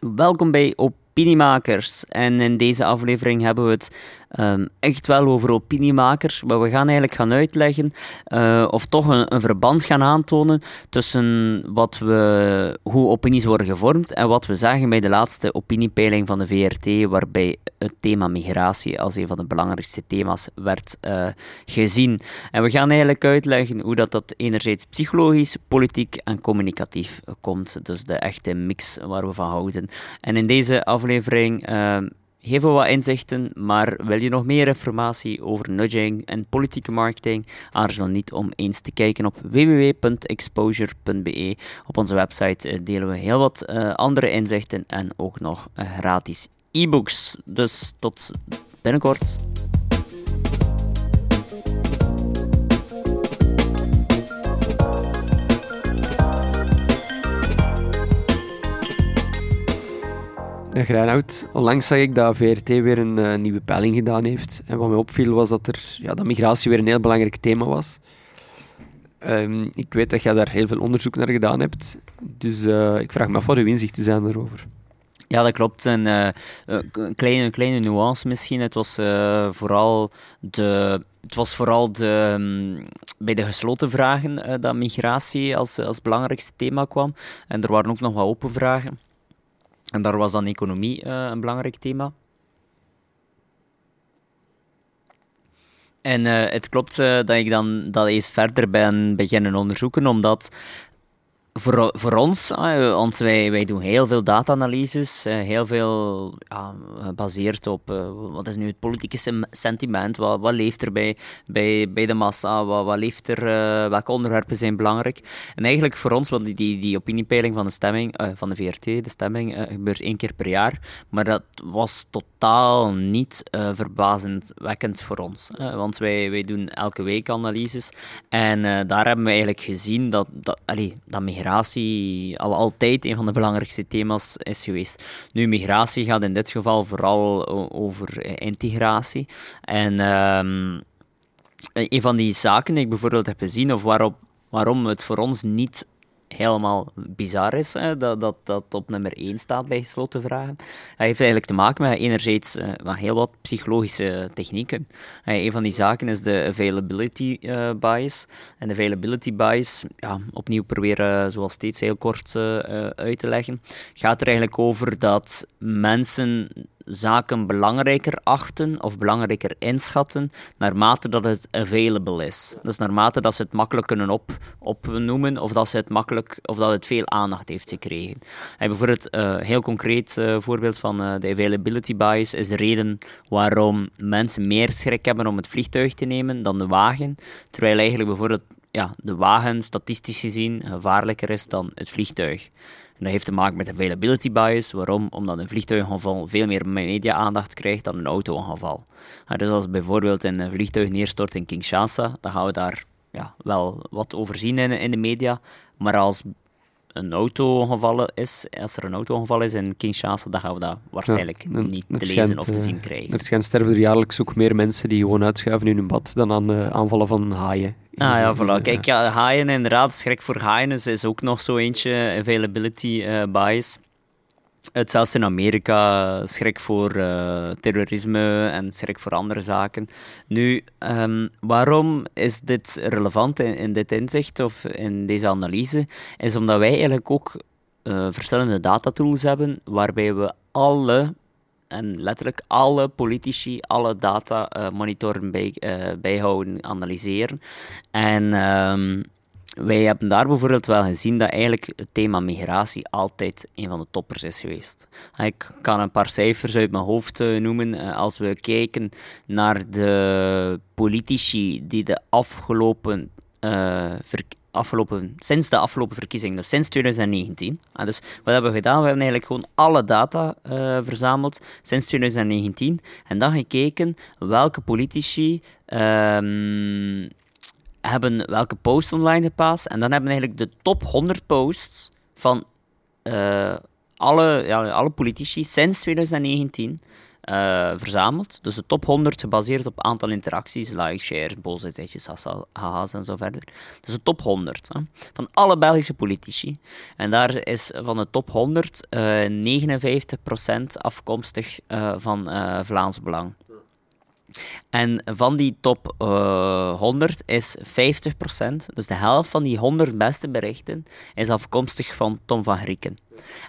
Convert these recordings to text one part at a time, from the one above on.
Welkom bij Opiniemakers. En in deze aflevering hebben we het um, echt wel over opiniemakers, maar we gaan eigenlijk gaan uitleggen uh, of toch een, verband gaan aantonen tussen wat we, hoe opinies worden gevormd en wat we zagen bij de laatste opiniepeiling van de VRT, waarbij het thema migratie als een van de belangrijkste thema's werd uh, gezien. En we gaan eigenlijk uitleggen hoe dat, dat enerzijds psychologisch, politiek en communicatief komt. Dus de echte mix waar we van houden. En in deze aflevering uh, geven we wat inzichten, maar wil je nog meer informatie over nudging en politieke marketing? Aarzel niet om eens te kijken op www.exposure.be. Op onze website eh, delen we heel wat uh, andere inzichten en ook nog uh, gratis e-books. Dus tot binnenkort. Reinoud. Onlangs zag ik dat VRT weer een uh, nieuwe peiling gedaan heeft. En wat mij opviel was dat, er, ja, dat migratie weer een heel belangrijk thema was. Um, ik weet dat jij daar heel veel onderzoek naar gedaan hebt. Dus uh, ik vraag me af wat uw inzichten zijn daarover. Ja, dat klopt. Een, uh, een kleine, kleine nuance misschien. Het was vooral de het was vooral de, um, bij de gesloten vragen dat migratie als, als belangrijkste thema kwam. En er waren ook nog wat open vragen. En daar was dan economie uh, een belangrijk thema. En uh, het klopt uh, dat ik dan dat eens verder ben beginnen onderzoeken, omdat voor, voor ons, want wij, wij doen heel veel data-analyses, heel veel ja, gebaseerd op uh, wat is nu het politieke sentiment, wat, wat leeft er bij, bij, bij de massa, wat, wat leeft er, uh, welke onderwerpen zijn belangrijk. En eigenlijk voor ons, want die, die, die opiniepeiling van de stemming, uh, van de VRT, de stemming, gebeurt één keer per jaar, maar dat was totaal niet verbazendwekkend voor ons. want wij, wij doen elke week analyses en daar hebben we eigenlijk gezien dat, dat, allee, dat al altijd een van de belangrijkste thema's is geweest. Nu, migratie gaat in dit geval vooral over integratie. En um, een van die zaken die ik bijvoorbeeld heb gezien, of waarop, waarom het voor ons niet helemaal bizar is hè, dat, dat dat op nummer 1 staat bij gesloten vragen. Hij heeft eigenlijk te maken met enerzijds uh, heel wat psychologische technieken. Uh, een van die zaken is de availability uh, bias. En de availability bias, ja, opnieuw proberen zoals steeds heel kort uit te leggen, gaat er eigenlijk over dat mensen zaken belangrijker achten of belangrijker inschatten naarmate dat het available is. Dus naarmate dat ze het makkelijk kunnen op, opnoemen of dat, ze het makkelijk, of dat het veel aandacht heeft gekregen. En bijvoorbeeld een uh, heel concreet uh, voorbeeld van uh, de availability bias is de reden waarom mensen meer schrik hebben om het vliegtuig te nemen dan de wagen, terwijl eigenlijk bijvoorbeeld ja, de wagen statistisch gezien gevaarlijker is dan het vliegtuig. En dat heeft te maken met availability bias. Waarom? Omdat een vliegtuigongeval veel meer media-aandacht krijgt dan een auto-ongeval. dus als bijvoorbeeld een vliegtuig neerstort in Kinshasa, dan gaan we daar ja, wel wat over zien in de media. Maar als een auto-ongeval is, als er een auto-ongeval is in Kinshasa, dan gaan we dat waarschijnlijk niet te lezen of te zien krijgen. Er schijnt sterven er jaarlijks ook meer mensen die gewoon uitschuiven in hun bad dan aan de aanvallen van haaien. Ah ja, voilà. Kijk, ja, haaien inderdaad, schrik voor haaien is, ook nog zo eentje, availability uh, bias. Het zelfs in Amerika schrik voor uh, terrorisme en schrik voor andere zaken. Nu, um, waarom is dit relevant in, dit inzicht of in deze analyse? Is omdat wij eigenlijk ook uh, verschillende datatools hebben waarbij we alle en letterlijk alle politici alle data uh, monitoren, bij, bijhouden, analyseren. En um, wij hebben daar bijvoorbeeld wel gezien dat eigenlijk het thema migratie altijd een van de toppers is geweest. Ik kan een paar cijfers uit mijn hoofd uh, noemen. als we kijken naar de politici die de afgelopen verkiezingen afgelopen, sinds de afgelopen verkiezing, dus sinds 2019. Ah, dus wat hebben we gedaan? We hebben eigenlijk gewoon alle data verzameld sinds 2019 en dan gekeken welke politici um, hebben welke posts online geplaatst. En dan hebben we eigenlijk de top 100 posts van uh, alle, ja, alle politici sinds 2019 uh, verzameld. Dus de top 100 gebaseerd op aantal interacties, likes, shares, boosheidjes, haha's en zo verder. Dus de top 100 hè, van alle Belgische politici. En daar is van de top 100 uh, 59% afkomstig uh, van Vlaams Belang. En van die top uh, eh, 100 is 50%, dus de helft van die 100 beste berichten, is afkomstig van Tom van Grieken.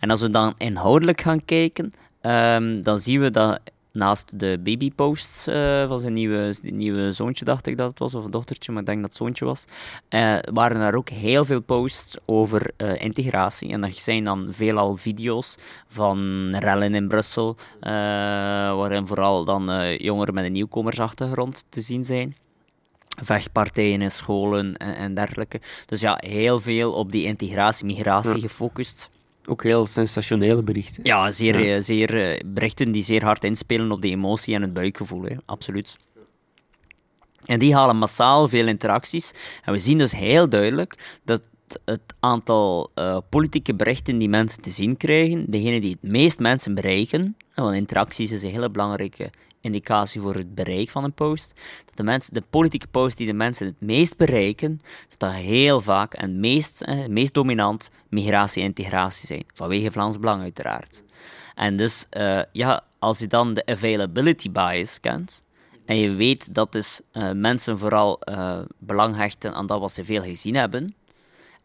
En als we dan inhoudelijk gaan kijken, um, dan zien we dat naast de babyposts uh, van zijn nieuwe, nieuwe zoontje, dacht ik dat het was, of een dochtertje, maar ik denk dat het zoontje was, uh, waren er ook heel veel posts over uh, integratie. En dat zijn dan veelal video's van rellen in Brussel, waarin vooral dan jongeren met een nieuwkomersachtergrond te zien zijn vechtpartijen in scholen en, en, dergelijke. Dus ja, heel veel op die integratie, migratie gefocust. Ook heel sensationele berichten. Ja, zeer, ja. Eh, zeer, eh, berichten die zeer hard inspelen op de emotie en het buikgevoel, hè. absoluut. En die halen massaal veel interacties. En we zien dus heel duidelijk dat het aantal uh, politieke berichten die mensen te zien krijgen, degene die het meest mensen bereiken, want interacties is een hele belangrijke indicatie voor het bereik van een post. Dat de, mensen, de politieke posts die de mensen het meest bereiken, dat heel vaak en meest, eh, meest dominant migratie en integratie zijn. Vanwege Vlaams Belang uiteraard. En dus, uh, ja, als je dan de availability bias kent, en je weet dat dus uh, mensen vooral belang hechten aan dat wat ze veel gezien hebben,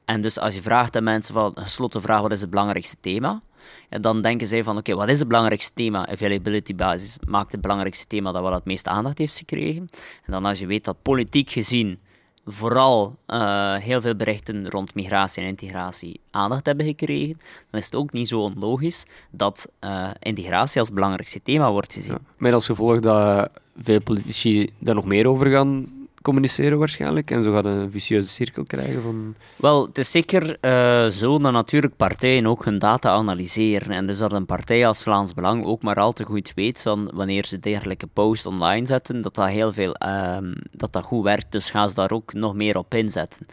en dus als je vraagt aan mensen van, gesloten vraag, wat is het belangrijkste thema? En dan denken zij van, oké, wat is het belangrijkste thema? Availability basis maakt het belangrijkste thema dat wel het meeste aandacht heeft gekregen. En dan als je weet dat politiek gezien vooral uh, heel veel berichten rond migratie en integratie aandacht hebben gekregen, dan is het ook niet zo onlogisch dat uh, integratie als belangrijkste thema wordt gezien. Met als gevolg dat veel politici daar nog meer over gaan communiceren waarschijnlijk. En zo gaat een vicieuze cirkel krijgen van... Wel, het is zeker uh, zo dat natuurlijk partijen ook hun data analyseren. En dus dat een partij als Vlaams Belang ook maar al te goed weet van wanneer ze dergelijke post online zetten, dat dat heel veel, uh, dat dat goed werkt. Dus gaan ze daar ook nog meer op inzetten.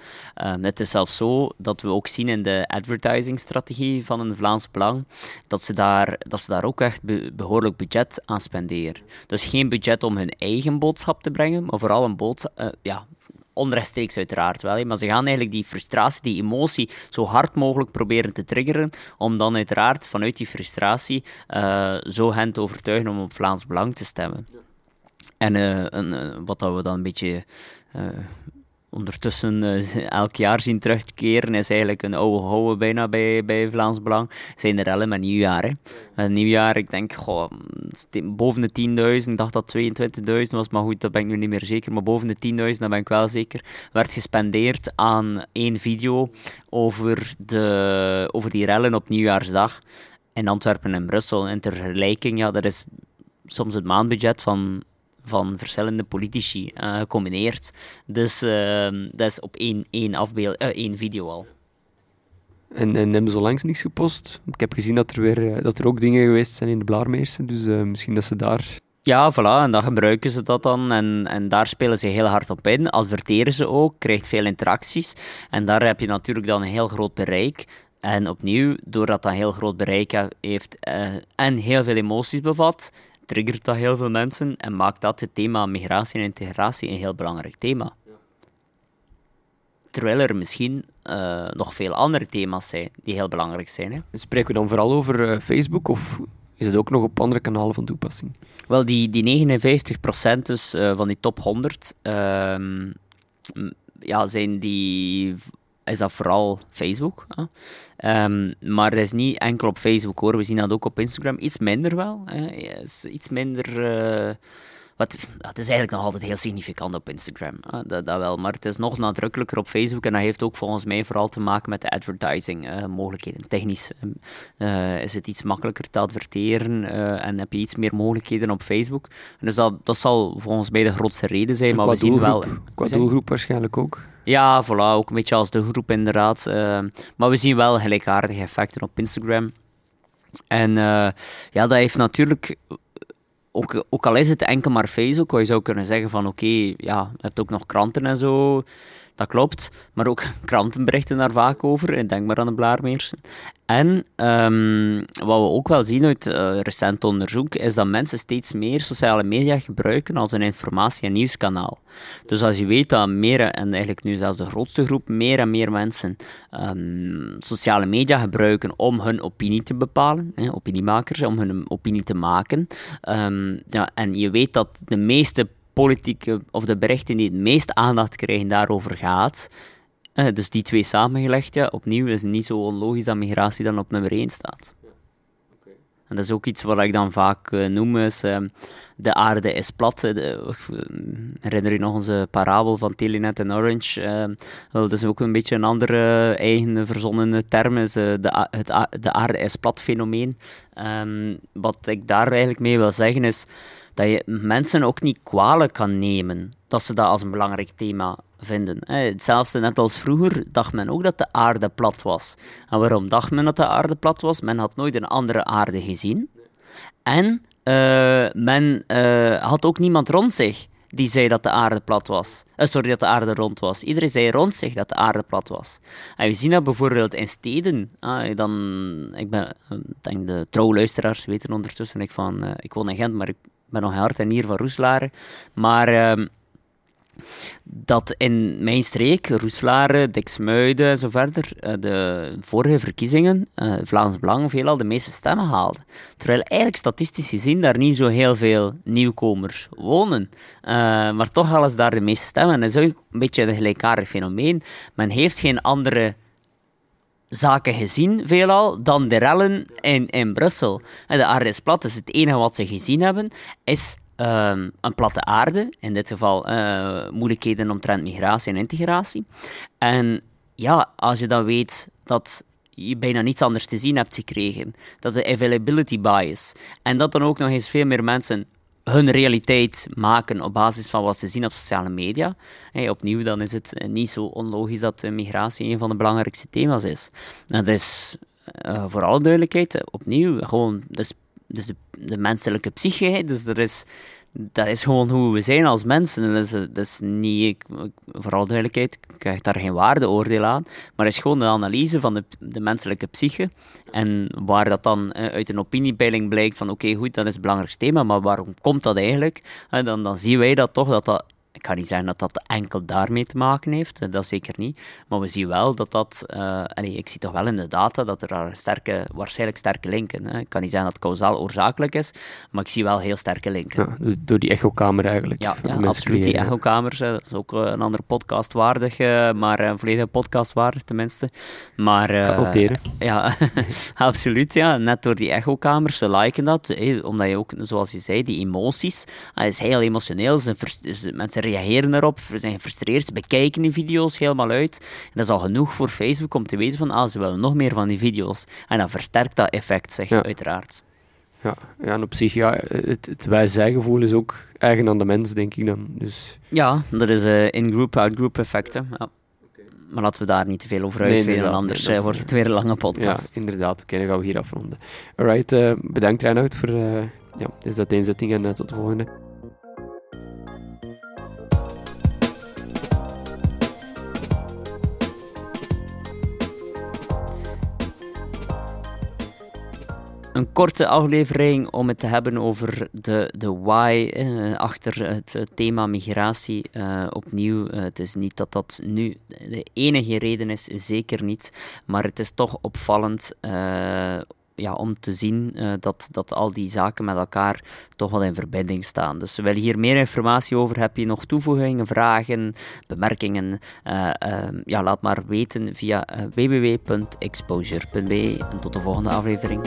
Uh, het is zelfs zo dat we ook zien in de advertisingstrategie van een Vlaams Belang, dat ze daar, dat ze daar ook echt be behoorlijk budget aan spenderen. Dus geen budget om hun eigen boodschap te brengen, maar vooral een boodschap uh, ja, onrechtstreeks uiteraard wel. Maar ze gaan eigenlijk die frustratie, die emotie zo hard mogelijk proberen te triggeren, om dan uiteraard vanuit die frustratie uh, zo hen te overtuigen om op Vlaams Belang te stemmen. En uh, een, wat dat we dan een beetje ondertussen uh, elk jaar zien terugkeren, is eigenlijk een oude houden bijna bij, bij Vlaams Belang, zijn de rellen met nieuwjaar. Hè. Met nieuwjaar, ik denk, goh, boven de 10.000, ik dacht dat 22.000 was, maar goed, dat ben ik nu niet meer zeker, maar boven de 10.000, dat ben ik wel zeker, werd gespendeerd aan één video over, de, over die rellen op nieuwjaarsdag in Antwerpen en Brussel. En ter vergelijking, ja, dat is soms het maandbudget van van verschillende politici uh, gecombineerd. Dus uh, dat is op één, één, afbeeld, uh, één video al. En, en hebben ze langs niets gepost? Ik heb gezien dat er, weer, dat er ook dingen geweest zijn in de Blaarmeersen, dus misschien dat ze daar... Ja, voilà, en dan gebruiken ze dat dan en, en daar spelen ze heel hard op in. Adverteren ze ook, krijgt veel interacties. En daar heb je natuurlijk dan een heel groot bereik. En opnieuw, doordat dat een heel groot bereik heeft en heel veel emoties bevat, triggert dat heel veel mensen en maakt dat het thema migratie en integratie een heel belangrijk thema. Terwijl er misschien uh, nog veel andere thema's zijn die heel belangrijk zijn. Hè. Spreken we dan vooral over uh, Facebook of is het ook nog op andere kanalen van toepassing? Wel, die, die 59% dus, uh, van die top 100 ehm, ja, zijn die is dat vooral Facebook. Um, maar dat is niet enkel op Facebook hoor. We zien dat ook op Instagram. Iets minder wel. Hè. Iets minder. Wat, het is eigenlijk nog altijd heel significant op Instagram. Dat, dat, wel. Maar het is nog nadrukkelijker op Facebook. En dat heeft ook volgens mij vooral te maken met de advertising uh, mogelijkheden. Technisch uh, is het iets makkelijker te adverteren en heb je iets meer mogelijkheden op Facebook. En dus dat, dat zal volgens mij de grootste reden zijn. maar we zien wel. Qua doelgroep waarschijnlijk ook. Ja, voilà, ook een beetje als de groep inderdaad. Uh, maar we zien wel gelijkaardige effecten op Instagram. En uh, ja, dat heeft natuurlijk, ook, ook al is het enkel maar Facebook, waar je zou kunnen zeggen van oké, ja, je hebt ook nog kranten en zo. Dat klopt. Maar ook krantenberichten daar vaak over. Denk maar aan de Blaarmeersen. En um, wat we ook wel zien uit uh, recent onderzoek, is dat mensen steeds meer sociale media gebruiken als een informatie- en nieuwskanaal. Dus als je weet dat meer, en eigenlijk nu zelfs de grootste groep, meer en meer mensen um, sociale media gebruiken om hun opinie te bepalen, opiniemakers, om hun opinie te maken. Um, ja, en je weet dat de meeste politieke, of de berichten die het meest aandacht krijgen, daarover gaat. Uh, dus die twee samengelegd, ja, opnieuw is het niet zo onlogisch dat migratie dan op nummer 1 staat. En dat is ook iets wat ik dan vaak uh, noem, is uh, de aarde is plat. De, herinner je nog onze parabel van Telenet en Orange? Dat is ook een beetje een andere eigen verzonnen term, is de, het de aarde is plat fenomeen. Um, wat ik daar eigenlijk mee wil zeggen is dat je mensen ook niet kwalijk kan nemen dat ze dat als een belangrijk thema vinden. Hetzelfde net als vroeger dacht men ook dat de aarde plat was. En waarom dacht men dat de aarde plat was? Men had nooit een andere aarde gezien. En uh, men uh, had ook niemand rond zich die zei dat de aarde plat was. Uh, sorry, dat de aarde rond was. Iedereen zei rond zich dat de aarde plat was. En we zien dat bijvoorbeeld in steden. Ah, dan, ik ben, denk de trouwluisteraars weten ondertussen ik van, ik woon in Gent, maar ik ben nog hard en hier van Roeslaren. Maar uh, dat in mijn streek, Roeslaren, Diksmuiden en zo verder, uh, de vorige verkiezingen, uh, Vlaams Belang veelal de meeste stemmen haalde. Terwijl eigenlijk statistisch gezien daar niet zo heel veel nieuwkomers wonen. Uh, maar toch halen ze daar de meeste stemmen. En dat is ook een beetje een gelijkaardig fenomeen. Men heeft geen andere zaken gezien, veelal, dan de rellen in, in Brussel. En de aarde is plat, dus het enige wat ze gezien hebben is um, een platte aarde. In dit geval uh, moeilijkheden omtrent migratie en integratie. En ja, als je dan weet dat je bijna niets anders te zien hebt gekregen, dat de availability bias, en dat dan ook nog eens veel meer mensen hun realiteit maken op basis van wat ze zien op sociale media. Opnieuw, dan is het niet zo onlogisch dat migratie een van de belangrijkste thema's is. Dat is uh, voor alle duidelijkheid, opnieuw, gewoon, dus, dus de, de menselijke psyche, dus er is dat is gewoon hoe we zijn als mensen. Dat is, dat is niet, vooral duidelijkheid, ik krijg daar geen waardeoordeel aan, maar het is gewoon de analyse van de, menselijke psyche. En waar dat dan uh, uit een opiniepeiling blijkt van oké, goed, dat is het belangrijkste thema, maar waarom komt dat eigenlijk? Uh, dan, dan zien wij dat toch, dat dat ik ga niet zeggen dat dat enkel daarmee te maken heeft, eh, dat zeker niet. Maar we zien wel dat dat, uh, ik zie toch wel in de data dat er daar sterke, waarschijnlijk sterke linken. Hè. Ik kan niet zeggen dat het kausaal oorzakelijk is, maar ik zie wel heel sterke linken. Ja, door die echokamer eigenlijk. Ja, ja absoluut. Die echokamers, dat is ook een andere podcast waardig, maar een volledige podcast waardig tenminste. Maar, uh, Ja, absoluut. Ja. Net door die echokamers, ze liken dat, omdat je ook, zoals je zei, die emoties, het is heel emotioneel, ze, mensen reageren erop, ze zijn gefrustreerd, ze bekijken die video's helemaal uit. En dat is al genoeg voor Facebook om te weten van, ah, ze willen nog meer van die video's. En dan versterkt dat effect zich, uiteraard. Ja, ja, en op zich, ja, het, het wij-zij-gevoel is ook eigen aan de mens, denk ik dan. Dus... Ja, dat is uh, in-group, out-group effecten. Ja. Maar laten we daar niet te veel over uitweiden, nee, anders nee, wordt het weer een lange podcast. Ja, inderdaad. Oké, dan gaan we hier afronden. Alright, uh, bedankt Reinoud voor uh, ja, is dat inzetting en tot de volgende. Een korte aflevering om het te hebben over de, de why eh, achter het thema migratie. Uh, opnieuw, uh, het is niet dat dat nu de enige reden is, zeker niet. Maar het is toch opvallend ja, om te zien dat, dat al die zaken met elkaar toch wel in verbinding staan. Dus wil je hier meer informatie over, heb je nog toevoegingen, vragen, bemerkingen, ja, laat maar weten via www.exposure.be en tot de volgende aflevering.